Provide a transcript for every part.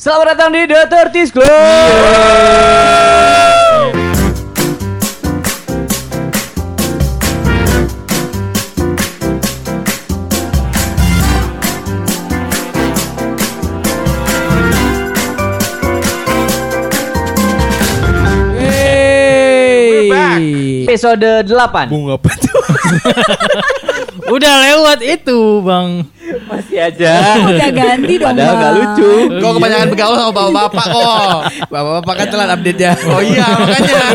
Selamat datang di The Turtis Club. Hey. Episode 8 Bunga apa? Udah lewat itu, Bang. Masih aja. Udah ganti dong Padahal Bang. lucu. Kok kebanyakan bergaul sama bapak-bapak kok. Bapak-bapak kan telat update-nya. Oh iya, makanya.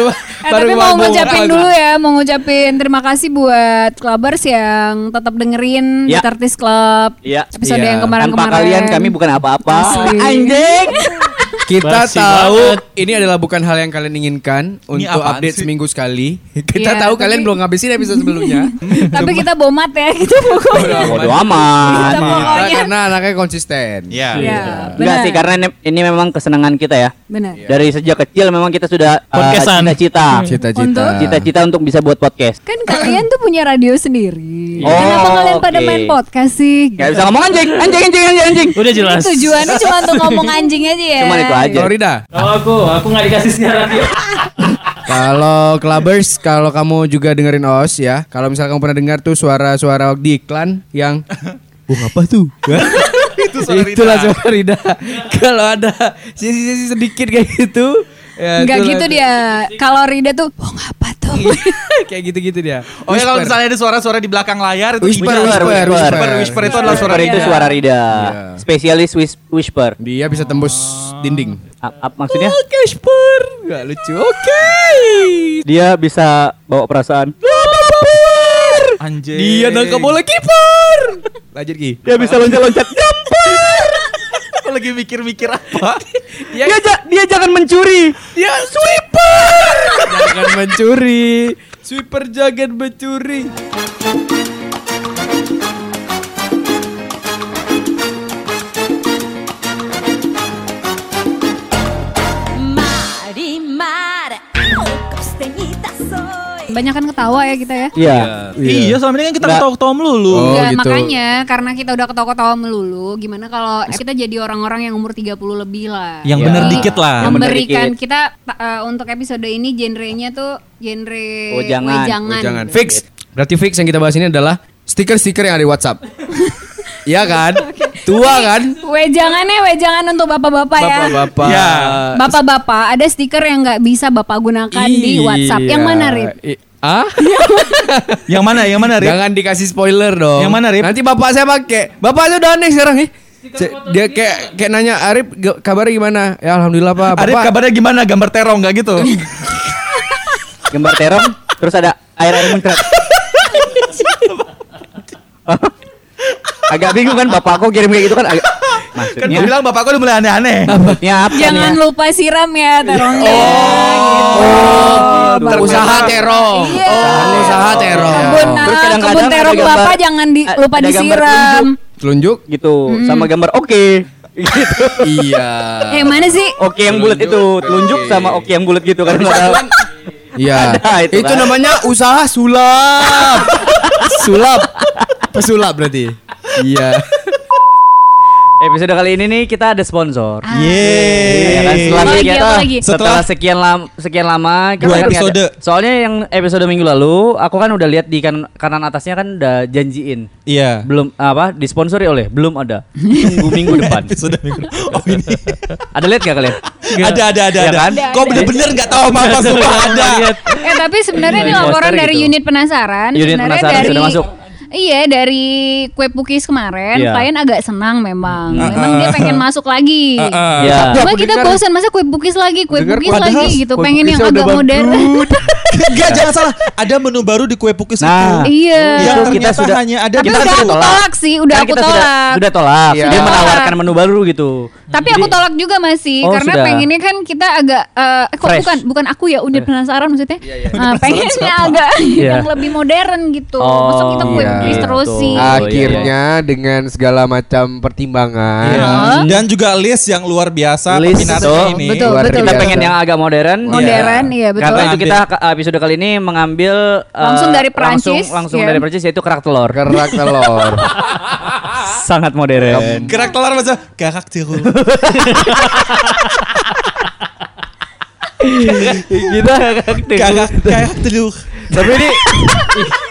Eh, tapi mau ngucapin dulu ya, mau ngucapin terima kasih buat clubbers yang tetap dengerin Ya. The Club. Iya. Episode Iya. yang kemarin-kemarin. Tanpa kalian kami bukan apa-apa. Anjing. Kita Basi tahu banget. ini adalah bukan hal yang kalian inginkan untuk apaan update sih? seminggu sekali. Kita Iya, tahu tapi- kalian belum ngabisin episode sebelumnya. Tapi kita bomat ya, kita pokoknya. Bodo amat. Kita pokoknya. karena anaknya konsisten. Iya. Iya, Enggak sih karena ini, ini memang kesenangan kita ya. Benar. Dari sejak kecil memang kita sudah uh, Podcastan. cita-cita. Cita-cita. Untuk? Cita-cita untuk bisa buat podcast. Kan kalian tuh punya radio sendiri. Oh, Kenapa kalian pada main podcast sih? Gak bisa ngomong anjing, anjing, anjing, anjing, anjing. Udah jelas. Tujuannya cuma untuk ngomong anjing aja ya. Cuman itu aja. Florida. Kalau aku, aku nggak dikasih siaran radio. Kalau clubbers, kalau kamu juga dengerin OS ya. Kalau misalnya kamu pernah dengar tuh suara-suara di iklan yang Bung apa tuh? Itu suara Rida. Itulah suara Rida. Kalau ada sisi-sisi sedikit kayak gitu, ya Enggak itulah gitu dia. Kalau Rida tuh, oh ngapa tuh? kayak gitu-gitu dia. Oh ya kalau Whisper. misalnya ada suara-suara di belakang layar itu Whisper, bisa- whisper, whisper, whisper itu adalah suara Whisper itu Rida. suara Rida. Iya. Spesialis whis- whisper. Dia bisa tembus dinding. Ap- ap- maksudnya Oke, Whisper. Gak lucu. Oke. dia bisa bawa perasaan. Anjing. Dia nangkap bola kiper. Lanjut Ki. Dia bisa loncat-loncat. Aku lagi mikir-mikir apa? dia ja- dia jangan mencuri. Dia sweeper. jangan mencuri. Sweeper jangan mencuri. Banyak kan ketawa ya kita ya. Iya. Iya, selama ini kan kita ketawa-ketawa melulu. Oh, Enggak, gitu. makanya karena kita udah ketawa-ketawa melulu, gimana kalau kita jadi orang-orang yang umur 30 lebih lah. Yang Iya. bener dikit lah. Memberikan dikit. kita uh, untuk episode ini genrenya tuh genre Wejangan. wejangan. Jangan fix. Berarti fix yang kita bahas ini adalah stiker-stiker yang ada di WhatsApp. Iya kan? Tua kan? Wejangannya wejangan untuk bapak-bapak ya. Bapak-bapak. Ya. Bapak-bapak, ada stiker yang nggak bisa bapak gunakan di WhatsApp. Yang Iya. mana, Rip? I- ah? Yang mana? Yang mana, Rip? Jangan dikasih spoiler dong. Yang mana, Rip? Nanti bapak saya pakai. Bapak saya udah aneh sekarang nih. Se- Dia kayak kayak nanya Arif ge- kabarnya gimana? Ya alhamdulillah Pak. Arif Bapak kabarnya gimana? Gambar terong nggak gitu? Gambar terong terus ada air air muncrat. agak bingung kan bapak aku kirim kayak gitu kan agak kan maksudnya gue bilang bapakku udah mulai aneh-aneh. maksudnya apa Jangan nih? lupa siram ya terongnya. Oh, gitu. usaha terong. Iya. Oh, usaha terong. Kebun, Terus ah, kadang-kadang kebun ada terong gambar- bapak jangan di, lupa disiram. Telunjuk? gitu sama gambar oke gitu. iya. Eh mana sih? Oke yang bulat itu telunjuk sama oke yang bulat gitu kan Iya. Ada itu itu kan. namanya usaha sulap. sulap. Pesulap berarti. Iya. Episode kali ini nih kita ada sponsor. Ya kan, setelah Apa lagi, sekian, apa setelah sekian lama sekian lama kita Dua kan episode. ada- soalnya yang episode minggu lalu aku kan udah lihat di kan, kanan atasnya kan udah janjiin Iya. belum apa disponsori oleh belum ada tunggu minggu depan Sudah minggu. Oh ini. ada lihat gak kalian ada ada ada Ya ada. kan? Kok bener-bener nggak tahu apa-apa sumpah ada. Eh tapi sebenarnya ini Iya, laporan dari gitu. unit penasaran. Unit sebenarnya penasaran dari sudah masuk. Iya dari kue pukis kemarin Iya. klien agak senang memang. Memang dia pengen masuk lagi. ya Cuma kita bosan masa kue pukis lagi, kue pukis lagi gitu. kue Pengen yang agak modern. Enggak jangan salah. Ada menu baru di kue pukis Nah. itu. Iya. Yang Itu kita ternyata sudah- hanya ada Tapi udah aku tolak. tolak sih, udah aku kita sudah tolak. sudah tolak Iya. dia Sudah menawarkan tolak. menu baru gitu Tapi Jadi- aku tolak juga masih Oh, karena sudah. pengennya kan kita agak eh kok Fresh. bukan bukan aku ya unit penasaran maksudnya. Ah, pengennya agak Iya. yang lebih modern gitu. Oh, Masa kita kue iya. pukis terus Gitu. sih. Ah, Akhirnya dengan segala macam pertimbangan. Iya. Dan juga list yang luar biasa List, peminatnya ini. Betul, betul. kita pengen yang agak modern Modern, iya betul. karena itu kita ke- episode kali ini mengambil eh, Langsung dari langsung, Perancis, langsung ya. dari Perancis yaitu kerak telur Kerak telur. Sangat modern. Gerak telar masa gagak tiru. Kita Gagak gagak tiru. Tapi ini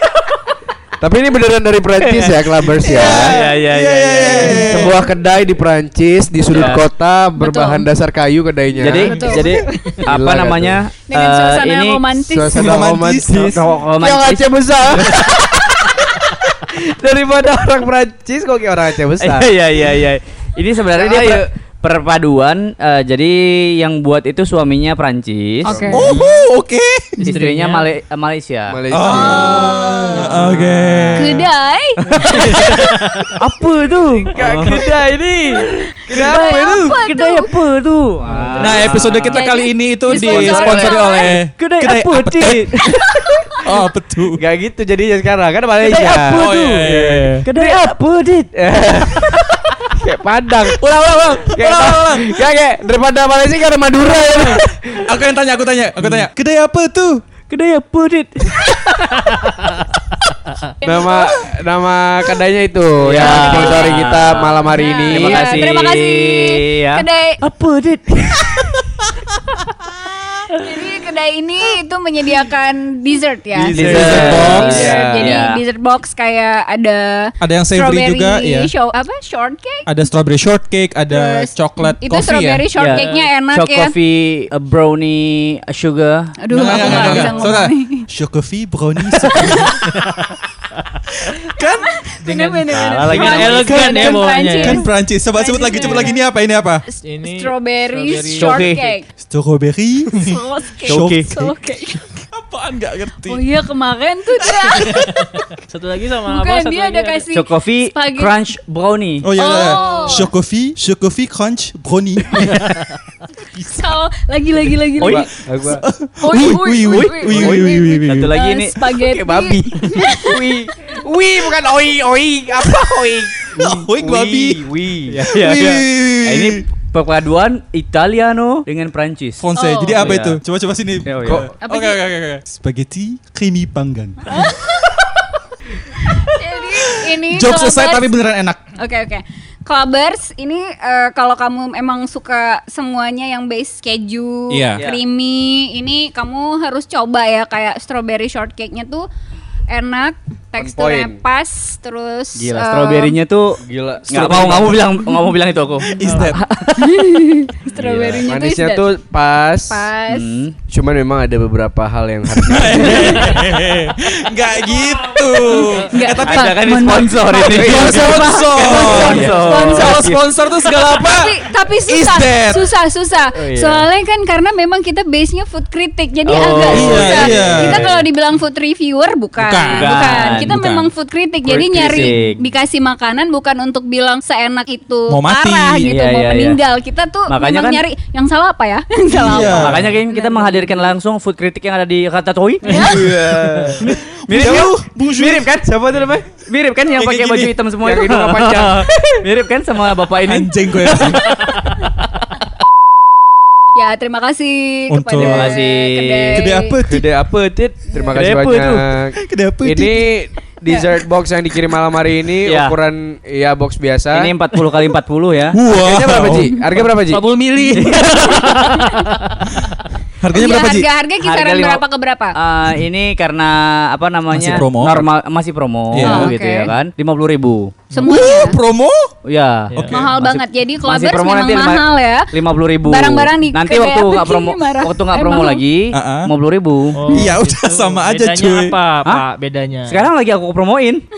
Tapi ini beneran dari Prancis ya, Clubbers ya. Ya ya ya. ya, ya. Sebuah kedai di Prancis di sudut Ya. kota berbahan dasar kayu kedainya. Jadi Betul. jadi apa namanya? Dengan eh, suasana ini romantis. suasana Romantis. romantis. Yang Aceh besar. Daripada orang Prancis kok kayak orang Aceh besar. Iya iya iya. Ini sebenarnya dia perpaduan eh, jadi yang buat itu suaminya Prancis. Oke. Oh, oke. Istrinya Male- eh, Malaysia. Malaysia. Ah, Oke. Kedai. Apa tuh? kedai ini. Kedai apa Kedai tuh? apa tuh? Nah, episode kita kali ini itu disponsori oleh- oleh kedai, apa, Cik? Oh, betul. Gak gitu jadinya sekarang kan Malaysia. Kedai apa Oh, tuh? iya, iya, iya. Kedai apa, Dit? kayak Padang. Ulang, ulang, ulang. Kayak Ulang, ulang, ulang. Kayak kayak daripada Malaysia ada Madura ya. Aku yang tanya, aku tanya, aku tanya. Kedai apa tuh? Kedai apa, Dit? nama nama kedainya itu Ya. yang sponsori kita malam hari ini. Terima Iya, kasih. Terima kasih. Ya. Kedai Apa, Dit? Jadi kedai ini itu menyediakan dessert ya. Dessert. Dessert box. Dessert. Iya. Jadi Iya. dessert box kayak ada Ada yang savory strawberry juga, ya. show apa shortcake. Ada strawberry shortcake, ada Terus coklat itu coffee ya. strawberry shortcake-nya enak Choc ya. coffee, a brownie, a sugar. Aduh, aku nggak bisa ngomong. Chocofi, brownie, kan bener. Salah lagi, elegan ya kan bawahnya ya. kan Prancis. Coba sebut lagi, coba lagi ini apa? Ini apa? Ini Strawberry shortcake. Strawberry. Shortcake. Shortcake. Apaan nggak ngerti? Oh iya kemarin tuh dia. Satu lagi sama apa? Satu dia lagi ada kasih Choc coffee, spaghetti. crunch, brownie. Oh iya, iya. Oh. Chocofi, Chocofi Crunch Brownie. So, lagi lagi lagi lagi. Gua Oi, oi, oi, oi, oi, oi, oi. Satu lagi Eh, ini spaghetti. kayak babi. Wih, wih bukan oi oi apa oi? Wih, babi. Wih. Ya, ya, ya. Nah, ini perpaduan Italiano dengan Prancis. Francais. Oh. Jadi apa Iya. itu? Coba coba sini. Oke oke oke. oke. Spaghetti creamy panggang. Jadi ini Joke selesai tapi beneran enak. Oke oke. Clubbers ini eh, kalau kamu emang suka semuanya yang base keju, Iya. creamy, ini kamu harus coba ya kayak strawberry shortcake-nya tuh enak, teksturnya pas, terus Gila, eh, stroberinya tuh Gila. nggak mau nggak mau bilang nggak mau bilang itu aku. Is that? strawberry-nya tuh Manisnya is tuh pas. pas. Hmm. Cuman memang ada beberapa hal yang harus Enggak gitu. Nggak, Eh, tapi Ada kan ini sponsor ini. sponsor. Sponsor. Kalau sponsor tuh segala apa? tapi susah susah susah Oh, iya. soalnya kan karena memang kita base nya food critic jadi Oh, agak iya, susah iya. kita kalau dibilang food reviewer bukan Bukan. bukan, kita Bukan. memang food critic Food jadi nyari critic. dikasih makanan bukan untuk bilang seenak itu Mau mati. parah gitu Iya, mau iya, iya. meninggal kita tuh Makanya memang kan- nyari yang salah apa ya yang salah Iya. apa Makanya kayaknya kita menghadirkan langsung food critic yang ada di kata Toy. Mirip kan? Mirip kan? Siapa tuh namanya? Mirip kan yang pakai baju hitam semua Yang hidungnya panjang. Mirip kan sama bapak ini? Anjing gue. Ya terima kasih Untuk- kepada Terima kasih. kedai Gede apa? Tit? Gede apa Tit? Terima Gede kasih apa banyak. itu? Gede apa? Tit? Ini dessert box yang dikirim malam hari ini Ya. ukuran ya box biasa. Ini 40 kali 40 ya. Wow. Harganya berapa Ji? Harga berapa Ji? 40 mili. Harganya Iya, berapa Ji? harga harga kisaran Harga lima- berapa ke berapa Ah, ini karena apa namanya? Masih promo. Normal masih promo Iya. Oh, gitu oke. ya kan. 50 ribu. Semuanya Promo? Ya. Oke. mahal Masih- banget jadi masih clubbers promo memang nanti lima- mahal ya 50 ribu. Barang-barang di Nanti waktu nggak promo, waktu nggak Eh, promo mahal. lagi, Uh-uh. 50 ribu. Oh, Iya, udah gitu. sama aja, bedanya cuy. apa, Hah? Pak? Bedanya. Sekarang lagi aku promoin.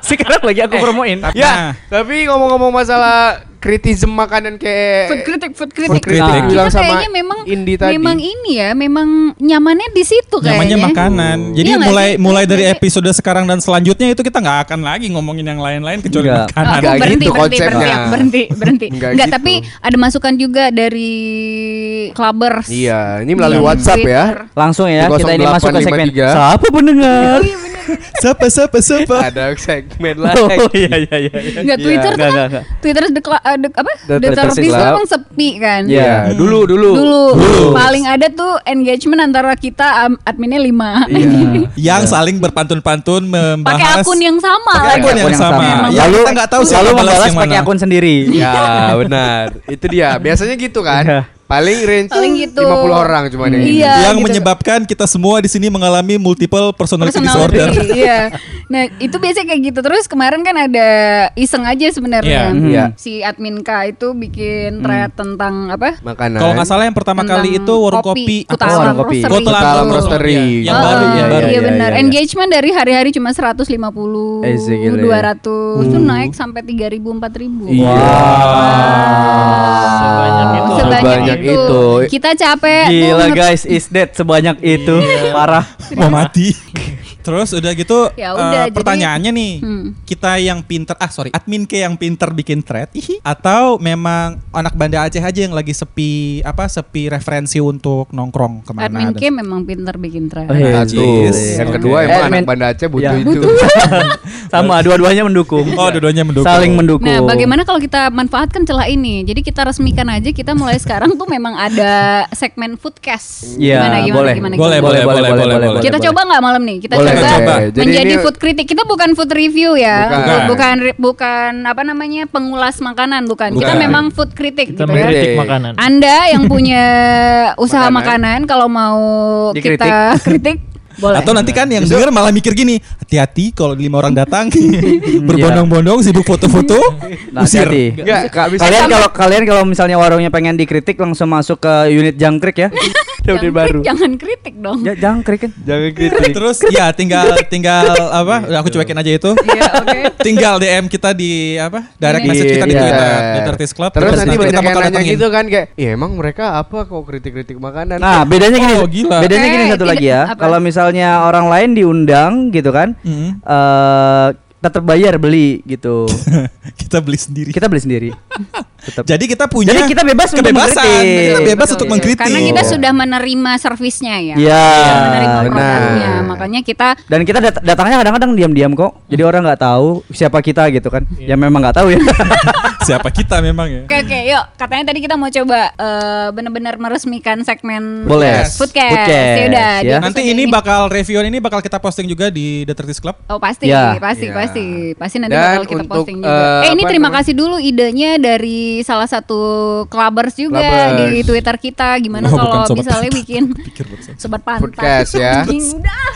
Sekarang lagi aku promoin. Nah, Ya, tapi ngomong-ngomong masalah kritisme makanan kayak food critic food critic, Food critic Nah. bilang kita sama kayaknya memang Indi tadi. memang ini ya memang nyamannya di situ Namanya kayaknya makanan. Jadi Iya mulai sih? mulai Iya dari episode sekarang dan selanjutnya itu kita nggak akan lagi ngomongin yang lain-lain kecuali Enggak. makanan. Aku Nggak berhenti, gitu berhenti, konsepnya. berhenti, berhenti, berhenti. Nggak Enggak, gitu. tapi ada masukan juga dari clubbers. Iya, ini melalui Iya. WhatsApp ya. Langsung ya kita ini masuk ke segmen 0853. Siapa pendengar? Oh, iya. Siapa siapa siapa? Ada segmen Oh lagi. iya iya iya. iya. Enggak Twitter tuh Enggak, kan enggak. Twitter dekla, eh, dek, apa? The Twitter tuh Club. emang sepi kan. Iya. Ya, dulu dulu. Dulu, Dulu. paling ada tuh engagement antara kita um, adminnya lima. Iya. Yang saling berpantun-pantun membahas Pakai akun yang sama Pakai akun yang sama. Ya, Lalu kita nggak tahu siapa lalu balas membalas yang pakai akun sendiri. Ya, benar. Itu dia. Biasanya gitu Iya. kan. Paling range Paling gitu. 50 orang cuma yang ini. Iya. yang gitu. menyebabkan kita semua di sini mengalami multiple personality, disorder. Personality, Iya. Nah, itu biasanya kayak gitu. Terus kemarin kan ada iseng aja sebenarnya. Iya. Iya. Si admin K itu bikin thread tentang apa? Makanan. Kalau nggak salah yang pertama Tentang kali itu warung kopi, apa? Alam warung kopi. Roastery. Kota Roastery. Iya, Yang Oh, baru, yang iya, baru. Iya Iya, benar. iya, iya. Engagement dari hari-hari cuma 150, Eh, segile. 200, itu naik sampai 3000, 4000. Sebanyak itu. Sebanyak itu. Kita capek Gila guys, is dead sebanyak itu. Parah. Mau mati. Terus udah gitu Ya eh, udah, jadi- pertanyaannya nih Hmm. kita yang pinter ah sorry admin ke yang pinter bikin thread ihi, atau memang anak Banda Aceh aja yang lagi sepi apa sepi referensi untuk nongkrong ke mana Admin dan- K memang pinter bikin thread. Oh, iya. Satu. Yes. Yang kedua emang Eh, anak Banda Aceh butuh Ya. itu. Sama dua-duanya mendukung. Oh, dua-duanya mendukung. Saling mendukung. Nah, bagaimana kalau kita manfaatkan celah ini? Jadi kita resmikan aja kita mulai sekarang tuh memang ada segmen foodcast. Iya, gimana, gimana, boleh. gimana, Boleh, gimana? boleh, boleh, boleh, boleh. Kita coba nggak malam nih? Kita Boleh, coba coba. Jadi menjadi ini- food critic. Kita bukan food review ya, Bukan. Bu- bukan bukan apa namanya pengulas makanan, bukan. Kita Bukan. memang food critic Kita gitu ya. makanan. Anda yang punya usaha Makanan. makanan, kalau mau Dikritik. kita kritik boleh. Atau nanti kan yang denger malah mikir gini, hati-hati kalau lima orang datang berbondong-bondong sibuk foto-foto, Nah, usir. Enggak, Kak bisa. Kalian kalau kalian kalau misalnya warungnya pengen dikritik langsung masuk ke unit jangkrik ya. Jangan baru. jangan kritik dong. Ya, jangkrik kan. Jangan kritik. Terus ya tinggal tinggal apa? Udah aku cuekin aja itu. Iya, oke. tinggal DM kita di apa? Direct Ini. message kita di Iya. Twitter, di Tertis Club. Terus nanti banyak kita yang bakal nanya gitu kan kayak, "Ya emang mereka apa kok kritik-kritik makanan?" Nah, bedanya gini. Oh, gila. Bedanya gini Eh, satu lagi ya. Kalau misalnya orang lain diundang gitu kan, Mm. eh tetap bayar beli gitu. kita beli sendiri. Kita beli sendiri. Tetap. Jadi kita punya Jadi kita bebas untuk kebebasan. mengkritik. Kita bebas Betul, untuk betul. mengkritik. Karena kita sudah menerima servisnya ya. Iya, menerima produknya. Makanya kita Dan kita dat- datangnya kadang-kadang diam-diam kok. Jadi orang nggak tahu siapa kita gitu kan. Ya memang nggak tahu ya. Siapa kita memang ya? Oke oke yuk katanya tadi kita mau coba eh, benar-benar meresmikan segmen Boleh. Foodcast. Foodcast, Ya udah. ya. Nanti ini bakal review ini bakal kita posting juga di The Tertis Club. Oh pasti, Ya. pasti, Ya. pasti, pasti nanti Dan bakal kita untuk, posting juga. eh, eh ini apa terima namanya? kasih dulu idenya dari salah satu clubbers juga Clubbers. di Twitter kita. Gimana Oh, kalau misalnya bikin sobat pantat. Foodcast ya.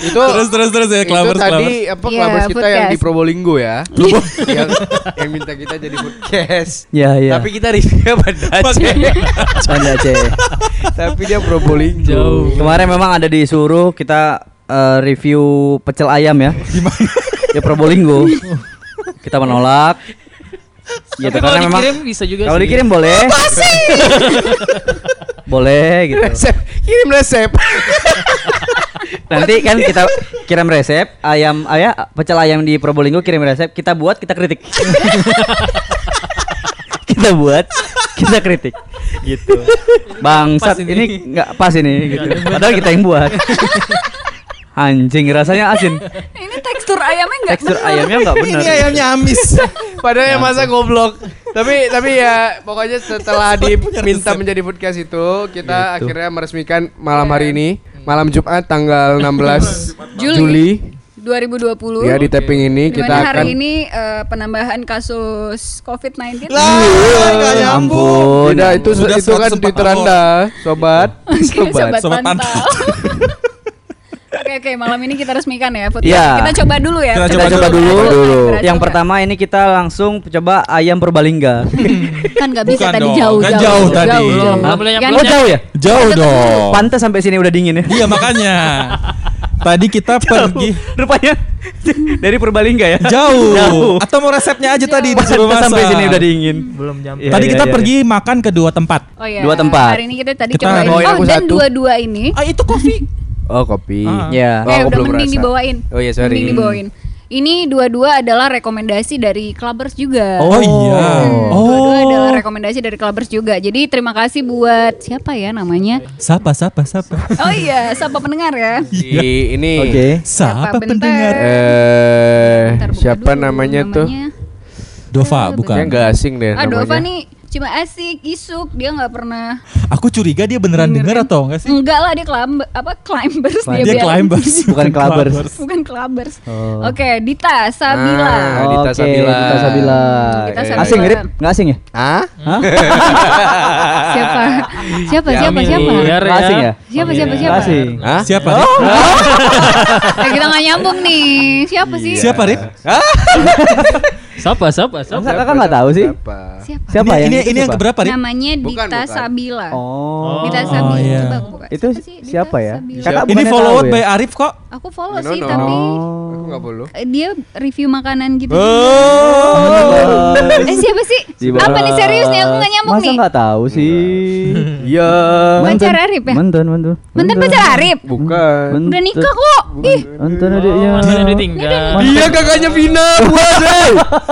Itu Terus terus terus ya itu Clovers tadi apa Iya, clubbers kita yang di. Probolinggo ya. yang, yang minta kita jadi foodcast. Iya, iya. Tapi kita reviewnya Banda Aceh. Banda Aceh. Tapi dia Probolinggo. Kemarin memang ada disuruh kita eh, review pecel ayam ya. Gimana? Ya Probolinggo. Kita menolak. Gitu Tapi karena kalau memang dikirim bisa juga kalau sih. dikirim boleh. boleh gitu. Resep, kirim resep. Nanti kan kita kirim resep ayam ayam pecel ayam di Probolinggo kirim resep kita buat kita kritik. kita buat kita kritik gitu. Bangsat ini. ini nggak pas ini gitu. Padahal kita yang buat. Anjing rasanya asin. Ini tekstur ayamnya nggak Tekstur bener. ayamnya nggak benar. Ini ayamnya amis. Padahal yang masa goblok. tapi tapi ya pokoknya setelah diminta menjadi foodcast itu kita Gitu. akhirnya meresmikan malam hari ini malam Jumat tanggal 16 Juli. Juli 2020. ya di tapping ini Di mana kita akan hari ini eh, penambahan kasus COVID-19. Lah, nggak Ya ampun. Tidak, itu Sudah itu kan 104 Twitter awal. Anda, sobat. Oke, Sobat. Sobat pantau. Oke oke malam ini kita resmikan ya food Iya. Kita coba dulu ya. Kita Kita coba dulu. dulu. Dulu. Kita Yang coba. pertama ini kita langsung coba ayam Purbalingga. kan nggak bisa Bukan tadi dong, jauh kan jauh tadi. Belum, Hah? belum boleh Yang- Oh jauh ya? Jauh dong. Pantas sampai sini udah dingin ya. Iya makanya. Tadi kita pergi Rupanya dari Purbalingga ya. jauh. Jauh. Atau mau resepnya aja tadi disuruh masak. sampai sini udah dingin. Belum nyampe. Iya, Tadi iya, kita iya, pergi makan ke dua tempat. Oh iya. Dua tempat. Hari ini kita tadi Kita cobain. Oh aku dan satu. dua-dua ini. Ah itu kopi. Oh, kopi. Ah. Ya. Oh, eh aku udah belum mending merasa. dibawain. Oh iya, sorry. Mending dibawain. Ini dua-dua adalah rekomendasi dari Clubbers juga. Oh, iya. Hmm, Oh. Dua-dua adalah rekomendasi dari Clubbers juga. Jadi terima kasih buat siapa ya namanya? Sapa, sapa, sapa. Oh iya, siapa pendengar ya? Di ini Oke. Sapa Bentar. pendengar. eh Bentar, siapa dulu namanya, tuh? Dova, Kayaknya bukan. nggak asing deh Ah, namanya. Dova nih cuma asik, isuk, dia nggak pernah Aku curiga dia beneran denger atau enggak sih? Enggak lah dia climb apa climbers dia, Dia bilang. climbers. Bukan clubbers. Bukan clubbers. Oh. Oke, Dita Sabila. Ah, Dita Oke, Sabila. Dita Sabila. Dita Sabila. Asing, Rip? Nggak asing ya? Hah? Siapa? Siapa? Ya, siapa? Siapa? familiar Nggak asing ya? Siapa? Siapa? Siapa? asing. Siapa? Kita nggak nyambung nih. Siapa sih? Siapa, Rip? Siapa, siapa, siapa? Masa kakak nggak tahu sih? Siapa? Siapa? Siapa ini, yang ini, itu ini yang siapa? keberapa, Rip? Namanya Bukan, Dita bukan. Sabila. Oh. Dita Sabila. iya. Coba buka. Itu Siapa sih? Siapa ya? Sabila. Kakak Ini followed tahu by ya? Arif kok. Aku follow No, sih no. tapi Aku Oh. nggak follow. dia review makanan gitu. Oh. Eh siapa sih? Dibahas. Apa nih serius nih? Aku nggak nyambung Masa nih. nggak tahu sih? Iya. Pacar Arif ya? Mantan, mantan. Mantan pacar Arif. Bukan. Udah nikah kok. Ih, Mantan adiknya. Oh, udah ditinggal. Iya kakaknya Vina, buas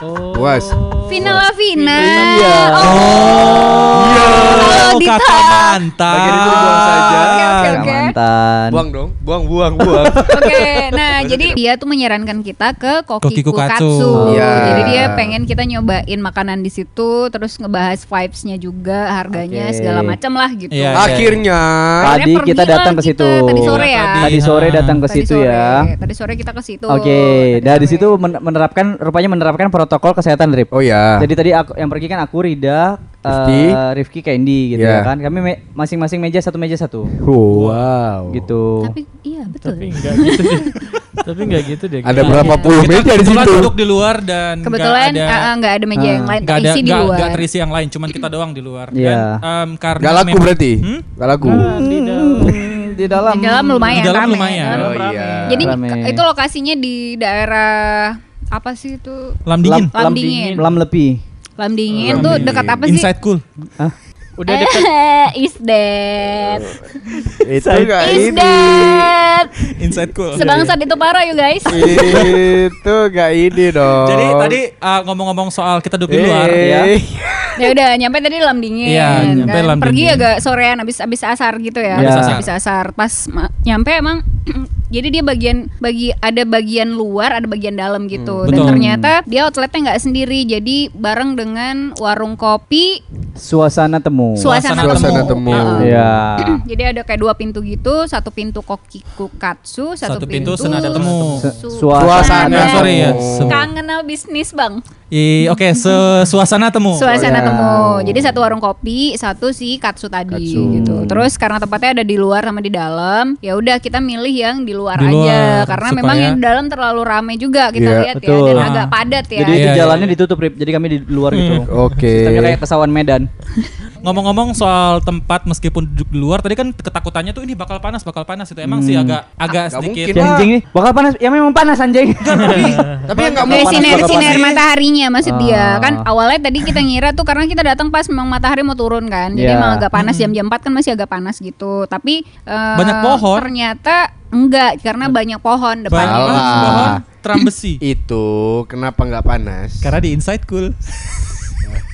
Oh. Buas. Vina Lavina. Iya. Oh. Iya. Oh, Dita. kakak mantan. Bagian itu buang saja. Oke, oke, Kakak oke. mantan. Buang dong, buang, buang, buang. Oke, nah jadi dia tuh menyarankan kita ke Koki Kokiku Katsu. Katsu. Iya. Jadi dia pengen kita nyobain makanan di situ, terus ngebahas vibes-nya juga, harganya Oke. segala macam lah gitu. Iya. Akhirnya. Tadi kita datang ke kita situ. Tadi sore ya. Tadi. Tadi sore datang ke situ ya. Tadi sore kita ke situ. Oke, Tadi dari sore. situ men- menerapkan rupanya menerapkan protokol kesehatan Rip. Oh ya. Jadi tadi aku yang pergi kan aku Rida, Rifki. eh, Rifki, Candy gitu Iya. ya kan. Kami me- masing-masing meja satu meja satu. Wow. Gitu. Tapi iya betul. Tapi enggak gitu deh. Tapi enggak gitu deh. Ada Kita- berapa puluh Kita meja di situ? duduk di luar dan Kebetulan ada ah, ah, nggak ada meja yang Ah. lain nggak ada terisi di luar. nggak terisi yang lain, cuman kita doang di luar. Iya. Dan em, karena Gak laku berarti? Hmm? Gak laku. Di dalam. di dalam Di dalam lumayan Di dalam rame. lumayan. Oh iya. Jadi Rame. itu lokasinya di daerah apa sih itu? Lam dingin. Lam, lam dingin. Lam lebih. Lam dingin Lam tuh dingin. dekat apa sih? Inside cool. Hah? Udah dekat Is that? Itu gak Is ini. that? Inside cool. Sebangsat itu parah you guys. Itu gak ini dong. Jadi tadi uh, ngomong-ngomong soal kita duduk di luar ya. Ya udah nyampe tadi lam dingin. Iya, nyampe kan. lam Pergi dingin. agak sorean habis habis asar gitu ya. Iya. Habis asar. Habis asar. Pas ma- nyampe emang jadi dia bagian bagi ada bagian luar, ada bagian dalam gitu. Hmm, Dan betul. ternyata dia outletnya nggak sendiri. Jadi bareng dengan warung kopi Suasana temu. suasana, Suasana temu. temu. Heeh. Iya. Jadi ada kayak dua pintu gitu, satu pintu kokiku katsu, satu, Satu pintu senada temu. Su- Suasana Eh, sorry ya. Kangen bisnis bang. I- Oke, se- suasana temu. Suasana ya. temu. Jadi satu warung kopi, satu si katsu tadi Katsu. gitu. Terus karena tempatnya ada di luar sama di dalam, ya udah kita milih yang di luar Di aja luar, karena supaya- memang yang di dalam terlalu ramai juga kita Iya, lihat ya betul. dan Ah. agak padat ya. Jadi itu Iya, iya, jalannya iya. ditutup Rip. Jadi kami di luar gitu. Oke. Sistemnya kayak kesawan Medan. Ngomong-ngomong soal tempat meskipun duduk di luar, tadi kan ketakutannya tuh ini bakal panas, bakal panas itu. Emang sih agak agak Gak sedikit. mungkin. Ya, anjing nih bakal panas. Ya memang panas anjing. Tapi yang gak mau panas sinar sinar mataharinya maksud dia Ah. kan awalnya tadi kita ngira tuh karena kita datang pas memang matahari mau turun kan jadi Iya. emang agak panas jam-jam 4 kan masih agak panas gitu tapi eh, Banyak pohon. ternyata enggak karena banyak pohon Banyak depannya Salah. pohon teram besi. Itu kenapa nggak panas? Karena di inside cool.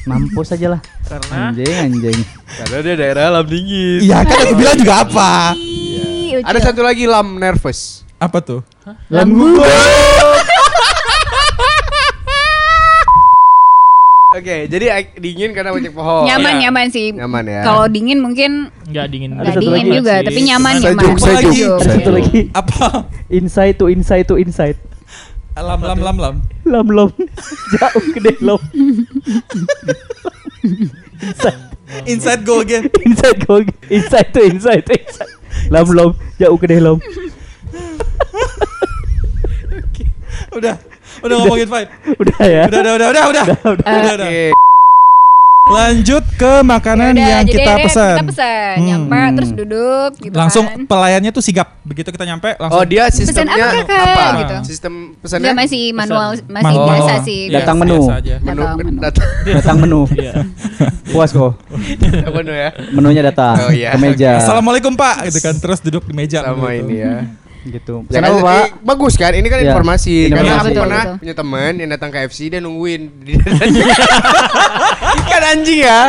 Mampus aja lah. Karena Anjing anjing. Karena dia daerah lam dingin. Iya kan aku bilang juga apa? Lucu. Ada satu lagi lam nervous. Apa tuh? Lam gua. Oke, jadi dingin karena banyak pohon. nyaman Iya. nyaman sih Nyaman ya. kalau dingin mungkin enggak dingin. Ada nggak satu dingin lagi. juga tapi nyaman Sejuk, nyaman sejuk, Sejuk. Ada satu lagi. Apa? Inside to inside to inside. Lam lam lam lam. Lam lom. Jauh gede lom. inside Inside go again. inside go inside to inside to inside. Lam lom. Jauh gede lom. Udah. Udah ngomongin fight. Udah ya. Udah udah udah udah udah. Udah udah. Oke. Lanjut ke makanan Yaudah, yang jadi kita pesan. Kita pesan, Hmm. nyampe terus duduk gitu Langsung kan. pelayannya tuh sigap. Begitu kita nyampe langsung. Oh dia sistemnya apa, Kakak? apa? Gitu. Sistem pesannya Enggak masih manual, masih Manual. biasa Oh. sih. Iya, Datang menu. aja. menu Datang menu. datang Datang menu. Iya. Puas kok. menu ya. Menunya datang Oh, iya. ke meja. Assalamualaikum Pak, gitu kan terus duduk di meja. Sama gitu. ini ya. Gitu. Ya kan, Pak? eh, bagus kan? Ini kan Iya. informasi. Karena Informasi. aku Betul, pernah betul. punya teman yang datang ke FC dia nungguin. kan anjing ya.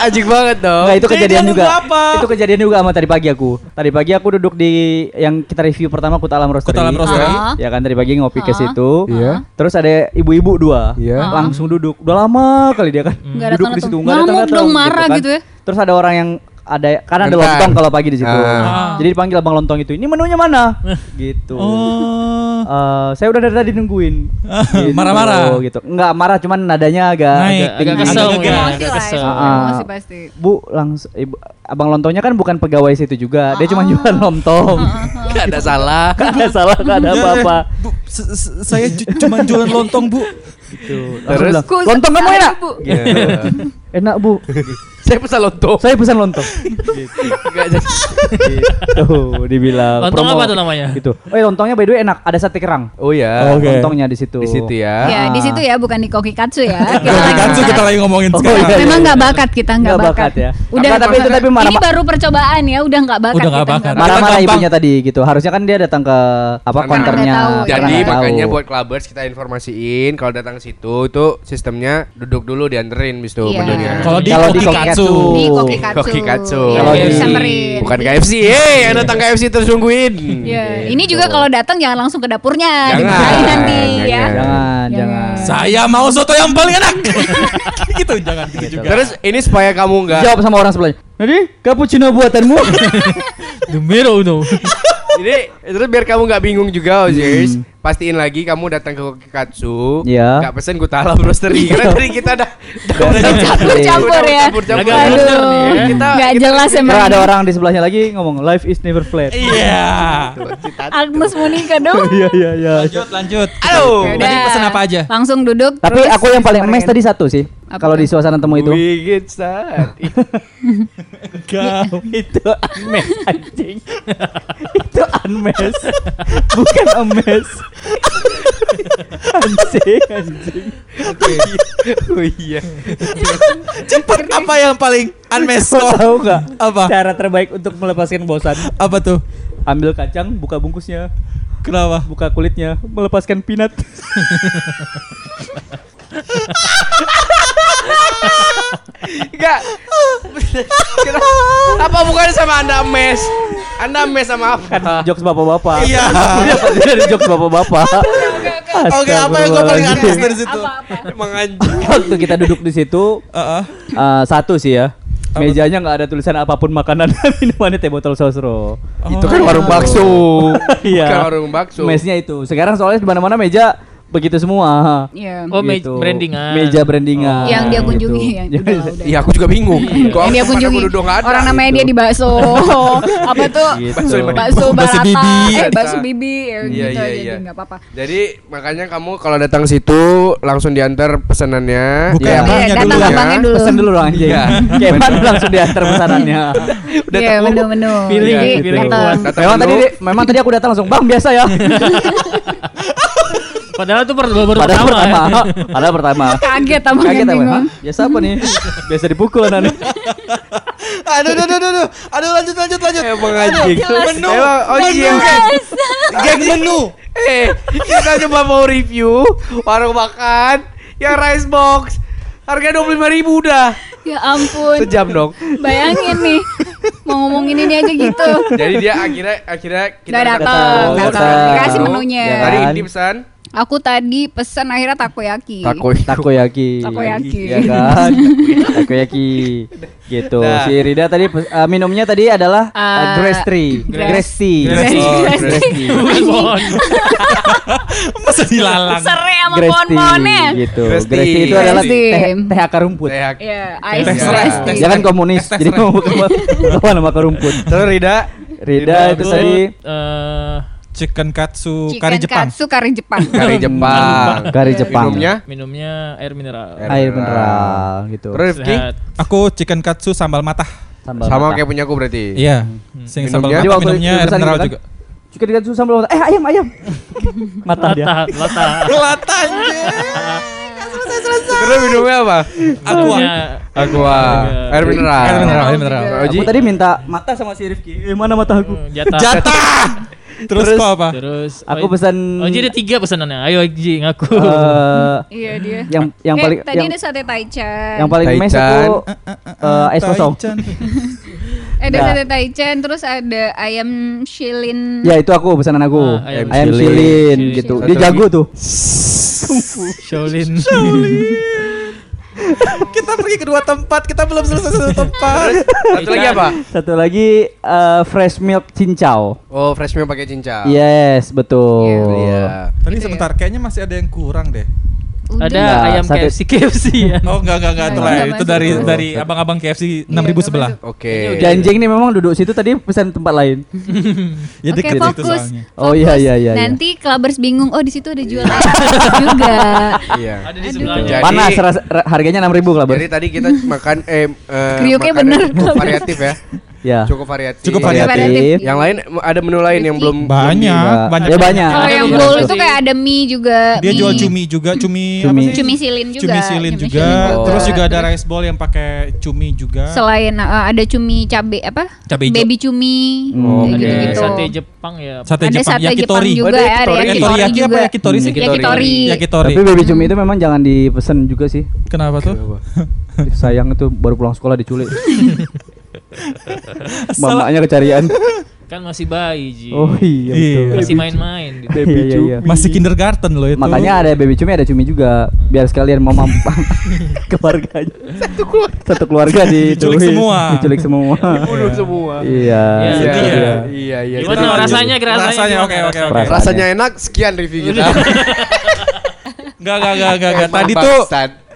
Anjing banget dong. Enggak itu Jadi kejadian dia juga. apa? Itu kejadian juga sama tadi pagi aku. Tadi pagi aku duduk di yang kita review pertama Kuta Alam Roastery. Kuta Alam Roastery. Ah. Ya kan tadi pagi ngopi ke Ah. situ. Iya. Terus ada ibu-ibu dua. Iya. Ah. Langsung duduk. Udah lama kali dia kan. Nggak duduk di situ nggak Ngamuk datang-datang dong, marah kan. gitu ya. Terus ada orang yang ada karena ada Bentar. lontong kalau pagi di situ. Ah. Jadi dipanggil Bang Lontong itu. Ini menunya mana? gitu. Oh. Eh, saya udah dari tadi nungguin. Gitu, Marah-marah. gitu. Enggak marah cuman nadanya agak Naik. agak kesel Agak kesel. Agak kesel. ya. Ah. emosi pasti. Bu langsung ibu Abang Lontongnya kan bukan pegawai situ juga. Dia Ah. cuma jualan lontong. Gak ada salah. Gak ada salah, gak ada apa-apa. Bu, se- se- saya cuma jualan lontong, Bu. Gitu. Terus? Lontong kamu enak? Bu. Enak bu. Saya pesan lontong. Saya pesan lontong. gitu. Gak jadi. gitu. Dibilang. Lontong promo. apa tuh namanya? Gitu. Oh ya lontongnya by the way enak. Ada sate kerang. Oh ya. Oke. Lontongnya di situ. Di situ ya. Ya di situ ya bukan di Koki Katsu ya. Kita lagi Katsu kita lagi ngomongin Oh, sekarang. iya. Memang nggak bakat kita nggak Nggak bakat. bakat ya. Udah tapi itu tapi marah- Ini baru percobaan ya, udah nggak bakat. Udah nggak kita, bakat. Marah-marah ibunya tadi gitu. Harusnya kan dia datang ke apa konternya. ya. Jadi makanya buat clubbers kita informasiin kalau datang ke situ itu sistemnya duduk dulu dianterin bis tuh Iya. menunya. Kalau di Koki Katsu. Kokikatsu. Di Koki Katsu. Koki Katsu. Ya, Kalau biar di- disamperin. Bukan KFC, eh yang datang KFC terus nungguin. Ya, Gitu. ini juga kalau datang jangan langsung ke dapurnya, Jangan. nanti ya. Jangan. Jangan, jangan. Saya mau soto yang paling enak. gitu jangan gitu juga. Terus ini supaya kamu nggak Jawab sama orang sebelahnya. Jadi cappuccino buatanmu. Numero uno. Ini terus biar kamu nggak bingung juga Ozers, pastiin lagi kamu datang ke Kokikatsu, Iya. nggak pesen Gutalam Roastery karena tadi kita udah Udah Campur-campur ya. Nih ya. Aduh, Kita- nggak kita- jelas Karena emang. ada orang di sebelahnya lagi ngomong life is never flat. Iya. Agnes Monica dong. Iya iya iya. Lanjut lanjut. Aduh. Tadi pesan apa aja? Langsung duduk. Tapi terus aku yang paling samperin. tadi satu sih. Kalau di suasana temu itu. Wigit saat Kau itu unmes anjing. itu unmes. Bukan emes. Anjing anjing. Oh iya. Cepet apa yang paling unmeso? Kau tahu nggak? Apa? Cara terbaik untuk melepaskan bosan. Apa tuh? Ambil kacang, buka bungkusnya, Kenapa? buka kulitnya, melepaskan peanut. Enggak. apa bukan sama Anda mes? Anda mes sama apa? Kan jokes bapak-bapak. Iya. Dari jokes bapak-bapak. Oke, apa yang kau paling Astagfirullahaladzim. dari situ? Emang anjing. Waktu kita duduk di situ, Heeh. eh, satu sih ya. Mejanya nggak ada tulisan apa pun makanan minumannya teh botol sosro. Itu kan warung bakso. Iya. Warung bakso. Mesnya itu. Sekarang soalnya di mana-mana meja begitu semua. Iya. Oh, me- brandingan. Meja brandingan. Yang dia gitu. kunjungi yang udah, udah. Iya, aku juga bingung. Kok yang dia aku kunjungi nggak ada. orang namanya gitu. dia di bakso apa tuh Gitu. Bakso bakso barata bibi. eh bakso bibi ya Iya, gitu iya, aja iya. jadi nggak apa-apa Jadi makanya kamu kalau datang situ langsung diantar pesanannya. Buka Iya. yang Iya, banyak datang dulu ya. dulu Pesen dulu dong anjing. Iya. Kayak mana langsung diantar pesanannya. Udah Iya tahu. menu-menu datang. kuat. Datang Memang tadi memang tadi aku datang langsung, "Bang, biasa ya." Padahal itu baru baru Padahal pertama. pertama, ya. padahal pertama. kaget abang Kaget Hah? Biasa apa nih? Biasa dipukul anak. Aduh, aduh, aduh, aduh, aduh, lanjut, lanjut, lanjut. Emang anjing. Menu, Emang oh iya. geng menu. Eh, kita coba mau review warung makan yang rice box. Harga 25.000 ribu udah. ya ampun Sejam dong. bayangin nih mau ngomongin ini aja gitu Jadi dia akhirnya akhirnya kita Nggak datang, datang. Dikasih menunya. Ya Tadi kan? Indi pesan aku tadi pesen akhirnya takoyaki Takoyaki. Takoyaki. Ya kan? Takoyaki. Gitu. Nah. Si Rida tadi eh, minumnya tadi adalah uh, Grace Grace tea. Pohon. Masa dilalang. Serai sama pohon-pohonnya gitu. Tea. itu adalah teh, teh akar rumput. Teh ice tes, tea. Dia kan komunis, jadi mau kawan sama akar rumput. Terus Rida Rida itu tadi eh, Chicken katsu Chicken kari Jepang. katsu kari Jepang kari Jepang. kari Jepang. Minumnya minumnya air mineral. air mineral gitu. Rifki Sehat. Aku chicken katsu sambal matah. Sambal sama mata. kayak punya aku berarti. Iya. Sing sambal Minumnya? Jadi matah minumnya air mineral kan? juga. Juga dikasih sambal mata. Eh ayam ayam. mata dia. Lata, lata. Lata anjir. Terus minumnya apa? Aqua. Aqua. Air mineral. Air mineral, air mineral. Aku tadi minta mata sama si Rifki. Eh mana mata aku? Hmm, Jatah. Jatah. Terus, kok apa? Terus Aku oh, pesan Oh, jadi ada tiga pesanannya. Ayo Ji ngaku. eh, Iya dia. yang yang Eh, paling tadi yang, ada sate taichan. yang paling mes aku eh, es kosong. Taichan. Eh, ada Nah. sate taichan terus ada ayam shilin. Ya itu aku pesanan aku. Ah, ayam ayam shilin. shilin Shilin. gitu. Satu Dia jago tuh. Shaolin. kita pergi ke dua tempat, kita belum selesai satu tempat. Satu lagi apa? Satu lagi eh, fresh milk cincau. Oh, fresh milk pakai cincau. Yes, betul. Iya. Tadi Gitu ya? sebentar, kayaknya masih ada yang kurang deh. Udah. ada Nggak, ayam sate- KFC KFC ya. Oh enggak enggak enggak itu Nggak, lah. nggak Itu masuk. dari Oh. dari abang-abang KFC Iya, 6000 nggak sebelah. Oke. Janjing nih memang duduk situ tadi pesan tempat lain. Ya Oke, deket situ fokus. soalnya. Oh, iya, iya, iya, iya. Nanti clubbers bingung, oh di situ ada jual ayam juga. Iya. Ada di sebelahnya. Panas harganya 6000 lah, Bos. Jadi tadi kita makan eh, eh Kriuknya makanan bener. variatif ya. Ya. Cukup variatif. Cukup Variatif. variatif. Yang lain ada menu lain yang belum Banyak, Iya. banyak. Ya banyak. Kalau Ada yang bowl sih. itu kayak ada mie juga. Dia mie. jual cumi juga, cumi Cumi. apa sih? Cumi silin juga. Cumi silin Cumi juga. silin juga. Terus juga ada rice ball yang pakai cumi juga. Selain uh, ada cumi cabe apa? Cabe hijau. Baby cumi. Hmm, kayak oke. gitu-gitu. Sate Jepang ya. Sate ada Jepang, sate Jepang yakitori. juga Ada ya, ada yakitori. yakitori Yakitori juga. apa yakitori sih? Yakitori. Yakitori. Tapi baby cumi itu memang jangan dipesen juga sih. Kenapa tuh? Sayang itu baru pulang sekolah diculik. Mamanya kecarian. Kan masih bayi Ji. Oh iya Iya. betul. Masih main-main gitu. Iya, iya, iya. Masih kindergarten loh itu. Makanya ada baby cumi ada cumi juga biar sekalian mama keluarganya. Satu keluarga. Satu keluarga di Diculik semua. Diculik semua. Dibunuh semua. Iya. Iya, iya. dia. Iya, iya. Gimana rasanya? Rasanya, Rasanya, oke, oke, rasanya? oke. Rasanya. Rasanya enak, sekian review kita. Enggak, enggak, enggak, enggak. Tadi tuh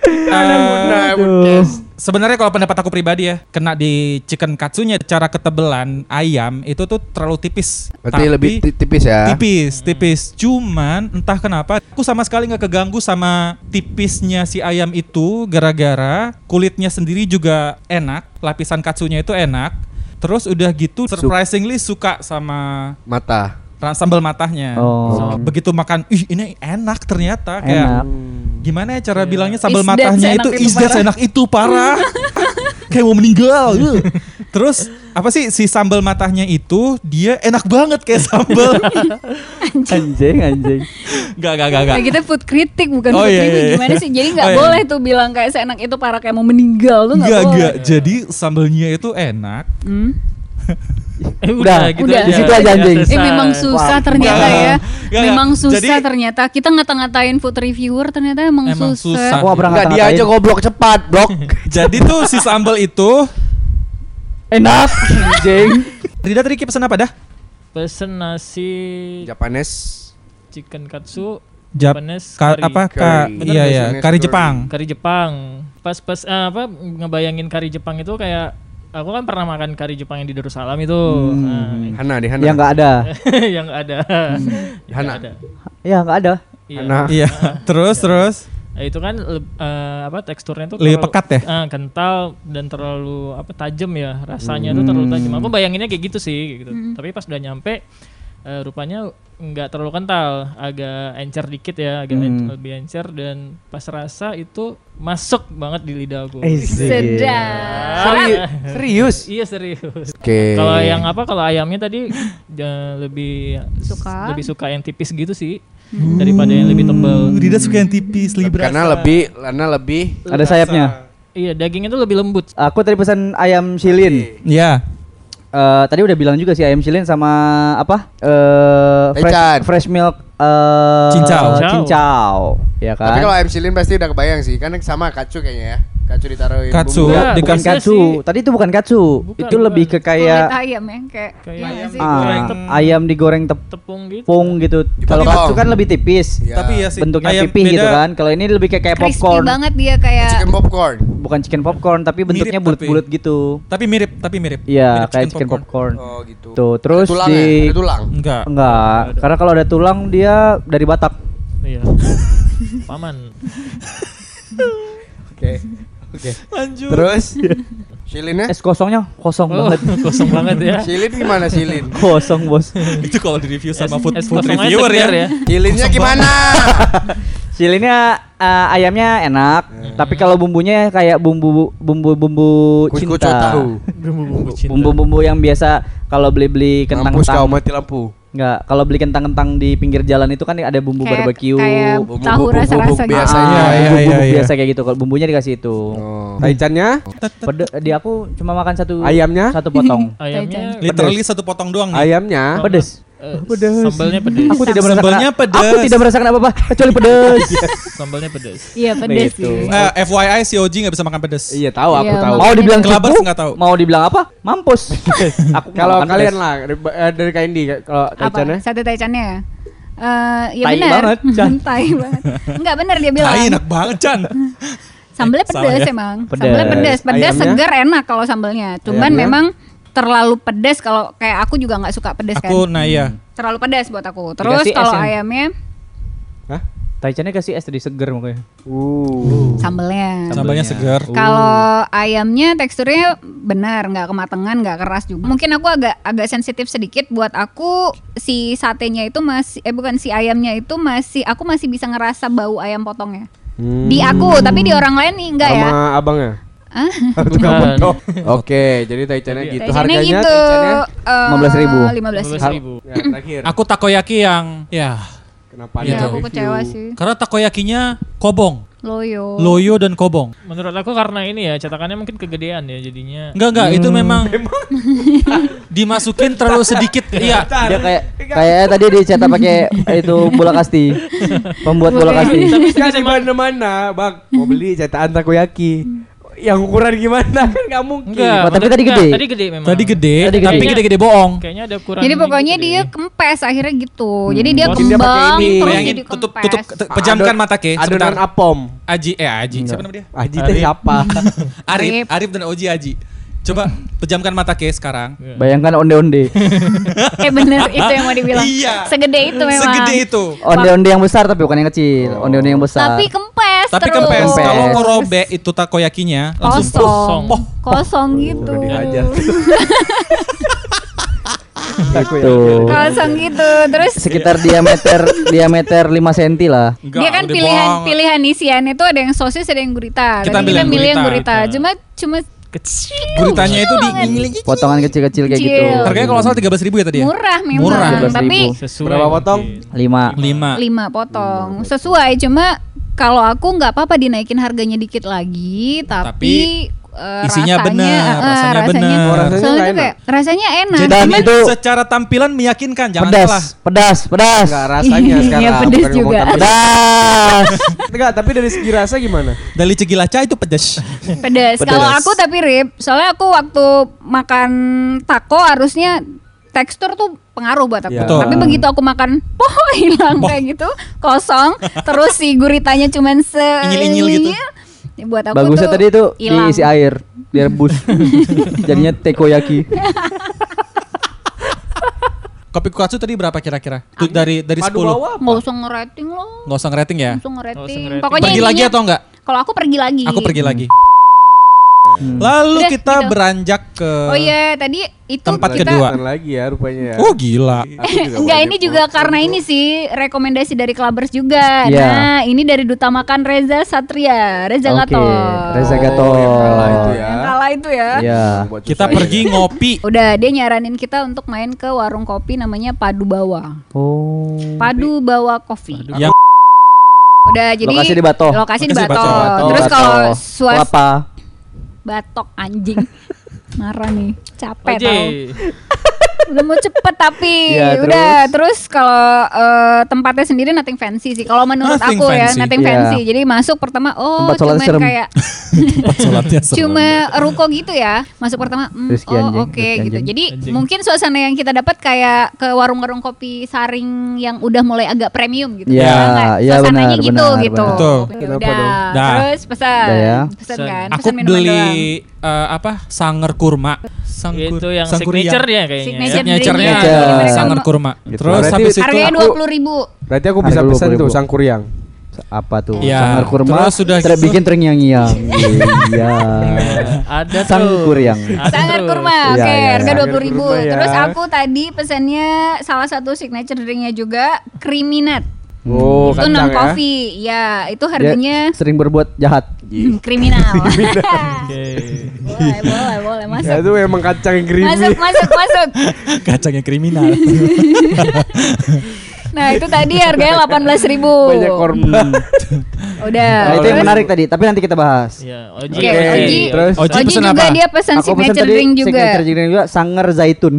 Nah. Sebenarnya kalau pendapat aku pribadi ya, kena di chicken katsunya cara ketebelan ayam itu tuh terlalu tipis. Berarti Tapi- lebih ti- tipis ya. Tipis, tipis. Cuman entah kenapa aku sama sekali nggak keganggu sama tipisnya si ayam itu gara-gara kulitnya sendiri juga enak, lapisan katsunya itu enak. Terus udah gitu surprisingly suka sama Mata. Sambal matahnya. Oh. So, begitu makan, ih ini enak ternyata kayak Enak. gimana ya cara bilangnya sambal Is matahnya itu is that parah? enak itu parah. kayak mau meninggal. uh. Terus apa sih si sambal matahnya itu dia enak banget kayak sambal. Anjing anjing. Gak gak gak gak. Nah, kita food kritik bukan Oh, food iya, review iya. gimana sih? Jadi nggak Oh, iya. boleh tuh bilang kayak seenak itu parah kayak mau meninggal tuh nggak Gak boleh. gak. Jadi sambalnya itu enak. Hmm? Eh, Udah, gitu udah. aja. Di situ aja, anjing. Eh memang susah Wah, ternyata ya. Enggak, memang susah Jadi- ternyata. Kita ngata-ngatain food reviewer ternyata emang, Emang susah. susah. Gak pernah dia aja goblok cepat, blok. Jadi tuh si sambal itu Enak. Anjing. Rida tadi pesan apa dah? Pesen nasi Japanes. chicken katsu, Jap, Japanese ka- curry. apa ka, iya iya kari. Jepang. Kari Jepang. Pas pas eh, apa ngebayangin kari Jepang itu kayak aku kan pernah makan kari Jepang yang di Darussalam itu. Nah, Hana di Hana. Yang nggak ada. yang ada. Yang Hana. ada. Ya nggak ada. Iya. Hana. Iya. terus terus Nah, itu kan eh, apa teksturnya tuh Lebih terlalu- pekat ya? eh, kental dan terlalu apa tajam ya rasanya tuh terlalu tajam. Aku bayanginnya kayak gitu sih gitu. Tapi pas udah nyampe eh, rupanya nggak terlalu kental, agak encer dikit ya, agak Hmm. lebih encer dan pas rasa itu masuk banget di lidah aku. Eh, Sedap. Seri- serius. Iya serius. Oke. Kalau yang apa kalau ayamnya tadi lebih Suka. lebih suka yang tipis gitu sih daripada yang lebih tebal. Rida suka yang tipis lebih karena berasa. lebih karena lebih Ada sayapnya. Iya dagingnya tuh lebih lembut. Aku tadi pesan ayam silin. Iya. Eh, tadi udah bilang juga sih ayam silin sama apa? Eh Taichan. fresh, fresh milk eh Cincau. cincau. Ya kan? Tapi kalau ayam silin pasti udah kebayang sih, kan sama katsu kayaknya ya. Katsu ditaruhin Katsu. bumbu. Enggak, di bukan katsu. sih. Tadi itu bukan katsu. Bukan, itu bukan. lebih ke Kulit kayak ayam ya kayak Kayak iya ayam sih? ah, digoreng tep- ayam digoreng tep- tepung gitu. tepung gitu. Kalau katsu kan lebih tipis. Iya. Tapi ya sih Bentuknya ayam pipih gitu beda- kan. Kalau ini lebih kayak kayak Crispy popcorn. banget dia kayak Chicken popcorn. Bukan chicken popcorn tapi bentuknya Mirip bulat-bulat gitu. Tapi mirip, tapi mirip. Iya, kayak chicken popcorn. Oh gitu. Tuh, terus ada tulang di ya? Ada tulang. Enggak. enggak, karena kalau ada tulang dia dari Batak. Iya. Paman. Oke. Oke. Lanjut. Terus silinnya? Es kosongnya kosong Oh, banget. kosong banget ya. Silin gimana silin? Kosong, Bos. itu kalau di review sama Es- food, es food reviewer ya. ya. Silinnya Kosong gimana? Silinnya eh, ayamnya enak, tapi kalau bumbunya kayak bumbu bumbu bumbu cinta. tahu. Bumbu-bumbu cinta. Bumbu-bumbu yang biasa kalau beli-beli Mampus kau mati lampu. Enggak, kalau beli kentang-kentang di pinggir jalan itu kan ada bumbu Kayak- barbecue. kayak Bumbu- tahu bumbu- rasa-rasa bumbu gitu. biasa. Ah, Biasanya, iya, bumbu iya, iya. biasa kayak gitu. Kalau bumbunya dikasih itu. Oh. Taichannya, Pede, di aku cuma makan satu Ayamnya? satu potong. Ayamnya Literally satu potong doang nih. ayamnya. pedes. Eh, sambalnya pedes. Aku tidak merasakan Sambalnya pedes. Aku tidak merasakan apa-apa kecuali pedes. Sambalnya pedes. Iya pedes Gitu. sih. Eh, FYI si Oji nggak bisa makan pedes. Iya tahu aku Iya, tahu. mau dibilang Kelabers cupu, nggak tahu. Mau dibilang apa? Mampus. aku Kalau kalian pedes. lah dari, eh, Kaindi kalau Apa? Taichannya. Sate taichannya ya? Eh, ya Tai benar. banget, Chan. tai banget. Enggak benar dia bilang. Tai enak banget Chan. Sambelnya salah pedes ya. emang. Pedes. Sambelnya pedes, pedes Ayamnya? segar enak kalau sambelnya. Cuman memang terlalu pedes kalau kayak aku juga nggak suka pedes kan. Aku nah iya. Terlalu pedes buat aku. Terus kalau yang- ayamnya Hah? Taichannya kasih es tadi seger makanya. Uh. sambelnya. Sambalnya segar. Kalau ayamnya teksturnya benar, nggak kematangan, nggak keras juga. Mungkin aku agak agak sensitif sedikit. Buat aku si satenya itu masih, eh bukan si ayamnya itu masih, aku masih bisa ngerasa bau ayam potongnya. Hmm. Di aku, tapi di orang lain nih enggak ya. Sama abangnya. Bukan. Oke, jadi Taichannya gitu. Taichannya Harganya gitu. Taichannya eh, 15.000. 15.000. 15.000. ya, terakhir. Aku takoyaki yang ya Kenapa ada aku kecewa sih. karena takoyakinya kobong, Loyo. loyo dan kobong. Menurut aku karena ini ya cetakannya mungkin kegedean ya jadinya. Enggak enggak itu memang dimasukin terlalu sedikit. Iya. Dia kayak kayak tadi dicetak pakai itu bola kasti. Pembuat bola kasti. Kan di mana-mana, Bang. Mau beli cetakan takoyaki. Yang ukuran gimana kan nggak mungkin. Enggak, Oh, tapi tadi gede. Tadi gede memang. Tadi gede, Tadi gede. tapi gede-gede bohong. Kayaknya ada kurang. Jadi pokoknya gitu dia kempes akhirnya gitu. Jadi dia Mungkin dia kembang ini. terus Bayangin jadi tutup kempes. tutup te- pejamkan Adon- mata ke. Adonan apom. Aji eh Aji siapa nama dia? Aji teh siapa? Arif. Arif dan Oji Aji. Coba pejamkan mata ke sekarang. Bayangkan onde-onde. eh bener itu yang mau dibilang. Iya. Segede itu memang. Segede itu. Onde-onde yang besar tapi bukan yang kecil. Onde-onde yang besar. Tapi kempes Tapi terus. kempes. Kempes. Kalau ngorobek itu takoyakinya langsung kosong. Kosong. Kosong gitu. Udah dihajar. Gitu. Kosong gitu. Terus Sekitar diameter diameter 5 cm lah. Enggak, dia kan pilihan bohong. pilihan isiannya itu ada yang sosis ada yang gurita. Kita kita yang milih yang gurita. gurita. Cuma cuma kecil. Guritanya itu di Potongan kecil-kecil kayak gitu. Harganya kalau salah 13 ribu ya tadi ya? murah memang. Murah. Tapi 13.000. Sesuai Berapa potong? 5. 5. lima potong sesuai cuma kalau aku nggak apa-apa dinaikin harganya dikit lagi tapi, eh, isinya rasanya, bener, eh, rasanya bener. Oh, rasanya soalnya tuh enak. kayak rasanya enak Jadi Dan cuman itu secara tampilan meyakinkan, jangan pedas, salah. pedas, pedas. Enggak rasanya Iya, sekarang. bukan ngomong juga. tapi- Pedas. Enggak, tapi dari segi rasa gimana? Dari cegilaca itu pedas. pedes Pedes. kalau aku tapi rib soalnya aku waktu makan taco harusnya tekstur tuh pengaruh buat aku Iya. Betul. tapi begitu aku makan poh hilang kayak gitu kosong terus si guritanya cuman se Inyil-inyil gitu. Buat aku Bagusnya tuh tadi itu hilang. diisi air, direbus. Jadinya tekoyaki. Kopi kukatsu tadi berapa kira-kira? Tuh dari dari Madu 10. bawah apa? nggak usah ngerating loh Nggak usah ngerating ya? ngerating. Langsung ngerating. Pokoknya Pergi lagi atau enggak? Kalau aku pergi lagi. Aku pergi lagi. Hmm. Lalu Udah, kita gitu. beranjak ke Oh iya, tadi itu Tempat kita kedua. Lagi ya rupanya ya. Oh gila. Enggak, ini juga karena ini sih rekomendasi dari Clubbers juga. Iya. Nah, ini dari Duta Makan Reza Satria, Reza Oke, Gatot. Reza Gatot. Oh, yang kalah itu ya. Yang kalah itu ya. Iya. Buat Kita susah pergi ya. ngopi. Udah, dia nyaranin kita untuk main ke warung kopi namanya Padu Bawa. Oh. Padu Bawa Coffee. Yang Udah, jadi Lokasi di Bato. Lokasi di Lokasi di Bato. Bato. Terus kalau suas Kelapa. Batok anjing. Marah nih, capek tau. Udah mau cepet tapi Iya, udah terus kalau eh, tempatnya sendiri nothing fancy sih kalau menurut Nothing aku ya fancy. nothing Iya. fancy jadi masuk pertama oh cuma kayak tempat sholatnya serem. cuma ruko gitu ya masuk pertama Rizky oh oke Rizky gitu anjing. jadi Anjing. mungkin suasana yang kita dapat kayak ke warung-warung kopi saring yang udah mulai agak premium gitu Iya, nggak? iya, suasananya benar, gitu benar, gitu benar. Betul. Ya udah. dong? Dah. terus pesan ya. pesan Pesan. kan Aku pesan minuman doang. Eh, apa? Sanger kurma. Sangkur, Itu yang sangkuriang. signature ya kayaknya. Signature ya. Signature-nya drink-nya. Signature. ada Mereka sanger kurma. Gitu. Terus Berarti habis itu harganya aku- dua puluh ribu Berarti aku bisa Harga pesan 20.000. tuh sangkuriang. Apa tuh? Iya. Sangar kurma. Terus sudah Tidak gitu. bikin terngiang-ngiang. Iya. Ada tuh. Sangkur yang. Ada terus. kurma, Iya, oke, iya, harga iya. dua puluh ribu. Ya. Terus aku tadi pesannya salah satu signature drinknya juga creamy nut. Oh, itu kacang non ya. coffee, ya itu Dia harganya sering berbuat jahat. Hmm, kriminal. Oke. boleh, boleh, boleh Ya masuk. itu emang kacang yang creamy. Masuk, masuk, masuk. Kacangnya kriminal. Nah, itu tadi harganya 18.000 ribu. Banyak korban. Udah. Nah, itu yang menarik tadi, tapi nanti kita bahas. Ya, Oji. Oke, Oke, Oji. terus? Oji Oji juga apa? dia pesan Aku pesan signature drink juga. signature drink juga Sanger Zaitun.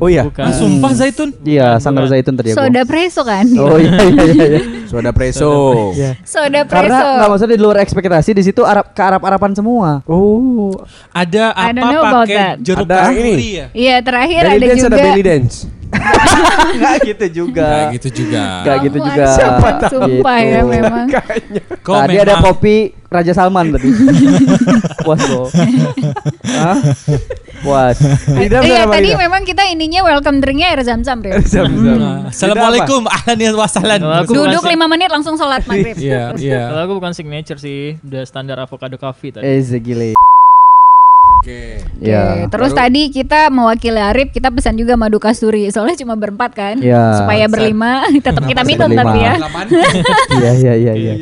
Oh iya. Bukan. Ah, sumpah Zaitun. Iya, Sanger Zaitun tadi aku. Soda preso kan? Oh iya iya iya. iya. Soda preso. Soda Karena preso. nggak maksudnya di luar ekspektasi di situ Arab ke Arab-Araban semua. Oh. Ada apa pakai jeruk Ada ini. ya? Iya, terakhir Belly ada dance juga. ada belly dance. Enggak gitu juga. Kayak gitu juga. Enggak gitu juga. ada Siapa tahu. Sumpah ya Gitu. memang. Kayaknya. Kok Tadi ada memang- kopi Raja Salman tadi. Puas kok. Hah? Puas. Lidah Iya, bersama tadi memang kita ininya welcome drinknya air zam-zam, Rip. Zam, zam. Nah, Assalamualaikum, ahlan wa sahlan. Duduk 5 menit langsung sholat maghrib. Iya, iya. Kalau aku bukan signature sih, udah standar avocado coffee tadi. Eh segile. Oke. Ya. Oke, Terus tadi kita mewakili Arif, kita pesan juga madu kasturi. Soalnya cuma berempat kan. Iya. Supaya berlima, tetap kita minum tapi ya. Iya iya iya iya.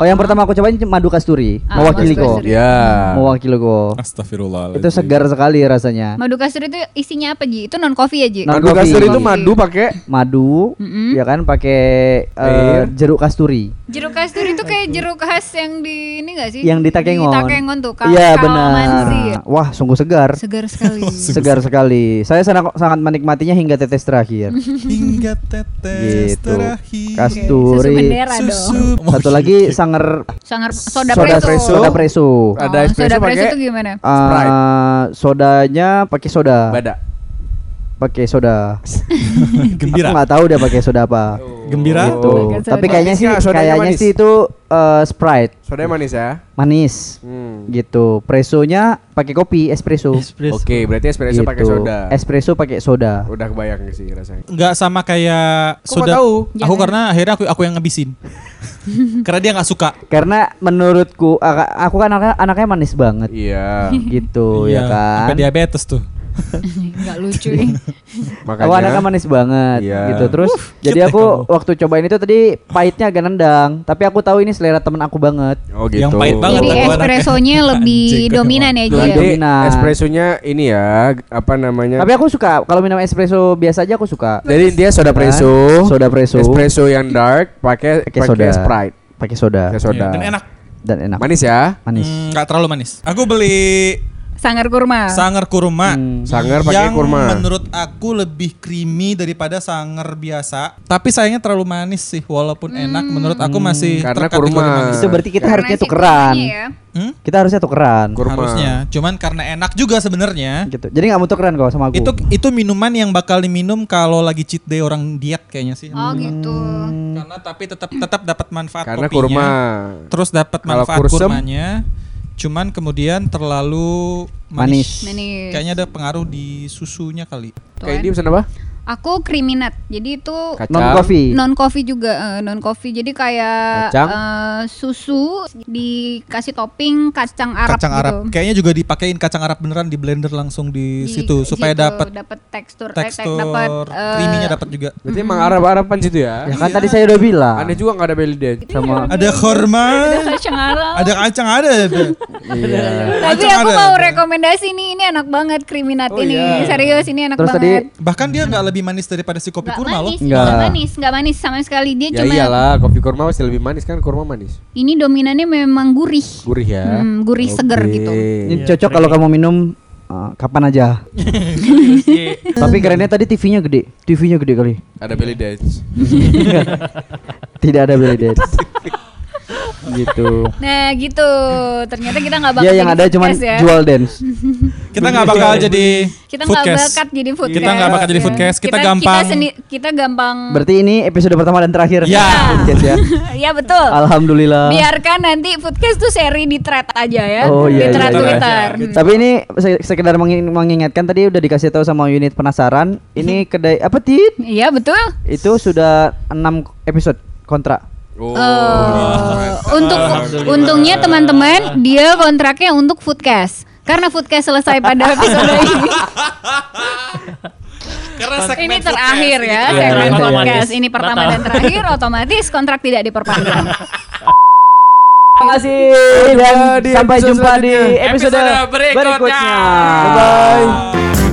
Oh yang pertama aku cobain madu kasturi. Ah, Mewakili kok. kasturi. Ya. Mewakili kok. Astagfirullah. Itu segar sekali rasanya. Madu kasturi itu isinya apa Ji? Itu non coffee ya Ji? Non- Madu kasur itu madu pakai Madu, Mm-mm. ya kan pakai Air. jeruk kasturi. Jeruk kasturi itu kayak jeruk khas yang di ini gak sih? Yang di Takengon. Di Takengon tuh. Iya benar. Wah sungguh segar. Segar sekali. Segar sekali. Saya sangat sangat menikmatinya hingga tetes terakhir. Hingga tetes gitu. terakhir. Susu Kasturi. bendera dong. Satu lagi sanger Sangar soda, soda preso. preso. Soda preso. Ada Oh, espresso soda preso itu gimana? Eh, sodanya pakai soda. bada. Pakai soda. Gembira. Aku nggak tahu dia pakai soda apa. Gembira. Gitu. Soda. Tapi kayaknya sih kayaknya manis. sih itu eh, Sprite Sodanya manis ya. manis. Hmm. Gitu. Presonya pakai kopi espresso. Espresso. Oke, berarti espresso Gitu. pakai soda. Espresso pakai soda. Udah kebayang sih rasanya. Enggak sama kayak Kok soda. tahu? Aku Jangan. karena akhirnya aku aku yang ngabisin. karena dia nggak suka. Karena menurutku ak- aku kan anaknya, anaknya manis banget. Iya. gitu ya Iya, kan. Sampai diabetes tuh. Enggak lucu ya. Aku anaknya manis banget Iya. gitu. Terus jadi cute aku kamu. waktu cobain itu tadi pahitnya agak nendang, tapi aku tahu ini selera temen aku banget. Oh gitu. Yang pahit banget Jadi espressonya lebih Anjing, dominan ya Ji. Ya? Jadi dominan. espressonya ini ya, apa namanya? Tapi aku suka kalau minum espresso biasa aja aku suka. Jadi dia soda preso. Soda preso. Espresso yang dark pakai Pakai soda. Sprite. Pakai soda Pakai soda. Iya, Dan enak. dan enak. Manis ya? Manis. Hmm, Nggak terlalu manis. Aku beli Sangar kurma. sangar kurma. Hmm. Sangar pakai yang kurma. menurut aku lebih creamy daripada sangar biasa. Tapi sayangnya terlalu manis sih. Walaupun enak, menurut aku masih Karena terkategori kurma. manis. Itu berarti kita Karena harusnya tukeran. kurmanya ya. Hmm? Kita harusnya tukeran. Kurma. Harusnya. Cuman karena enak juga sebenarnya. Gitu. Jadi nggak mau tukeran kok sama aku. Itu itu minuman yang bakal diminum kalau lagi cheat day orang diet kayaknya sih. Oh gitu. Karena tapi tetap tetap dapat manfaat Karena kopinya. kurma. Terus dapat manfaat kursem? kurmanya. Cuman kemudian terlalu Manis. manis. Manis. Kayaknya ada pengaruh di susunya kali. Kayak dia pesan apa? Aku kriminat. Jadi itu Kacang. non coffee. non coffee juga, non coffee. Jadi kayak Kacang. eh, susu dikasih topping kacang Arab kacang gitu. Arab. Kayaknya juga dipakein kacang Arab beneran di blender langsung di, Di situ supaya dapat dapat tekstur, eh, tek- tekstur dapat eh, dapat juga. Berarti emang Arab-Araban situ ya? Ya kan tadi saya udah bilang. Aneh juga nggak ada belly dance. sama Ada korma, ada kacang Arab. ada kacang ada. ada. iya. Tapi kacang aku ada. mau rekomendasi nih, ini enak banget kriminat Oh, ini. iya. Serius ini enak Terus banget. Bahkan dia nggak lebih manis daripada si kopi Nggak kurma loh. manis, Nggak. nggak manis, nggak manis sama sekali. Dia Ya cuma iyalah, kopi kurma pasti lebih manis kan kurma manis. ini dominannya memang gurih. Gurih ya. Hmm, gurih seger Oke. gitu. Ini cocok kalau kamu minum uh, kapan aja. Tapi kerennya tadi TV-nya gede. TV-nya gede kali. Ada belly dance. Tidak ada belly dance. gitu. Nah gitu, ternyata kita nggak bakal Dia yang ada cuman foodcast ya. jual dance. Kita nggak bakal jadi Kita nggak foodcast. bakat jadi foodcast. Kita nggak bakal jadi Ya. foodcast. Kita gampang. Kita, sendi- kita gampang. Berarti ini episode pertama dan terakhir. Ya. Podcast ya. Iya betul. Alhamdulillah. Biarkan nanti foodcast tuh seri di thread aja ya. Oh, iya, di thread iya, iya. Twitter. Tapi ini se- sekedar mengin- mengingatkan tadi udah dikasih tahu sama unit penasaran. Ini kedai apa Tit? Iya betul. Itu sudah 6 episode kontrak. Oh. Eh, untuk untungnya teman-teman dia kontraknya untuk foodcast. Karena foodcast selesai pada episode ini. Karena ini terakhir ya, Iya, segmen iya. podcast. Ini pertama Batal. dan terakhir otomatis kontrak tidak diperpanjang. Terima kasih dan di sampai jumpa di episode, Episode berikutnya. berikutnya. Bye-bye.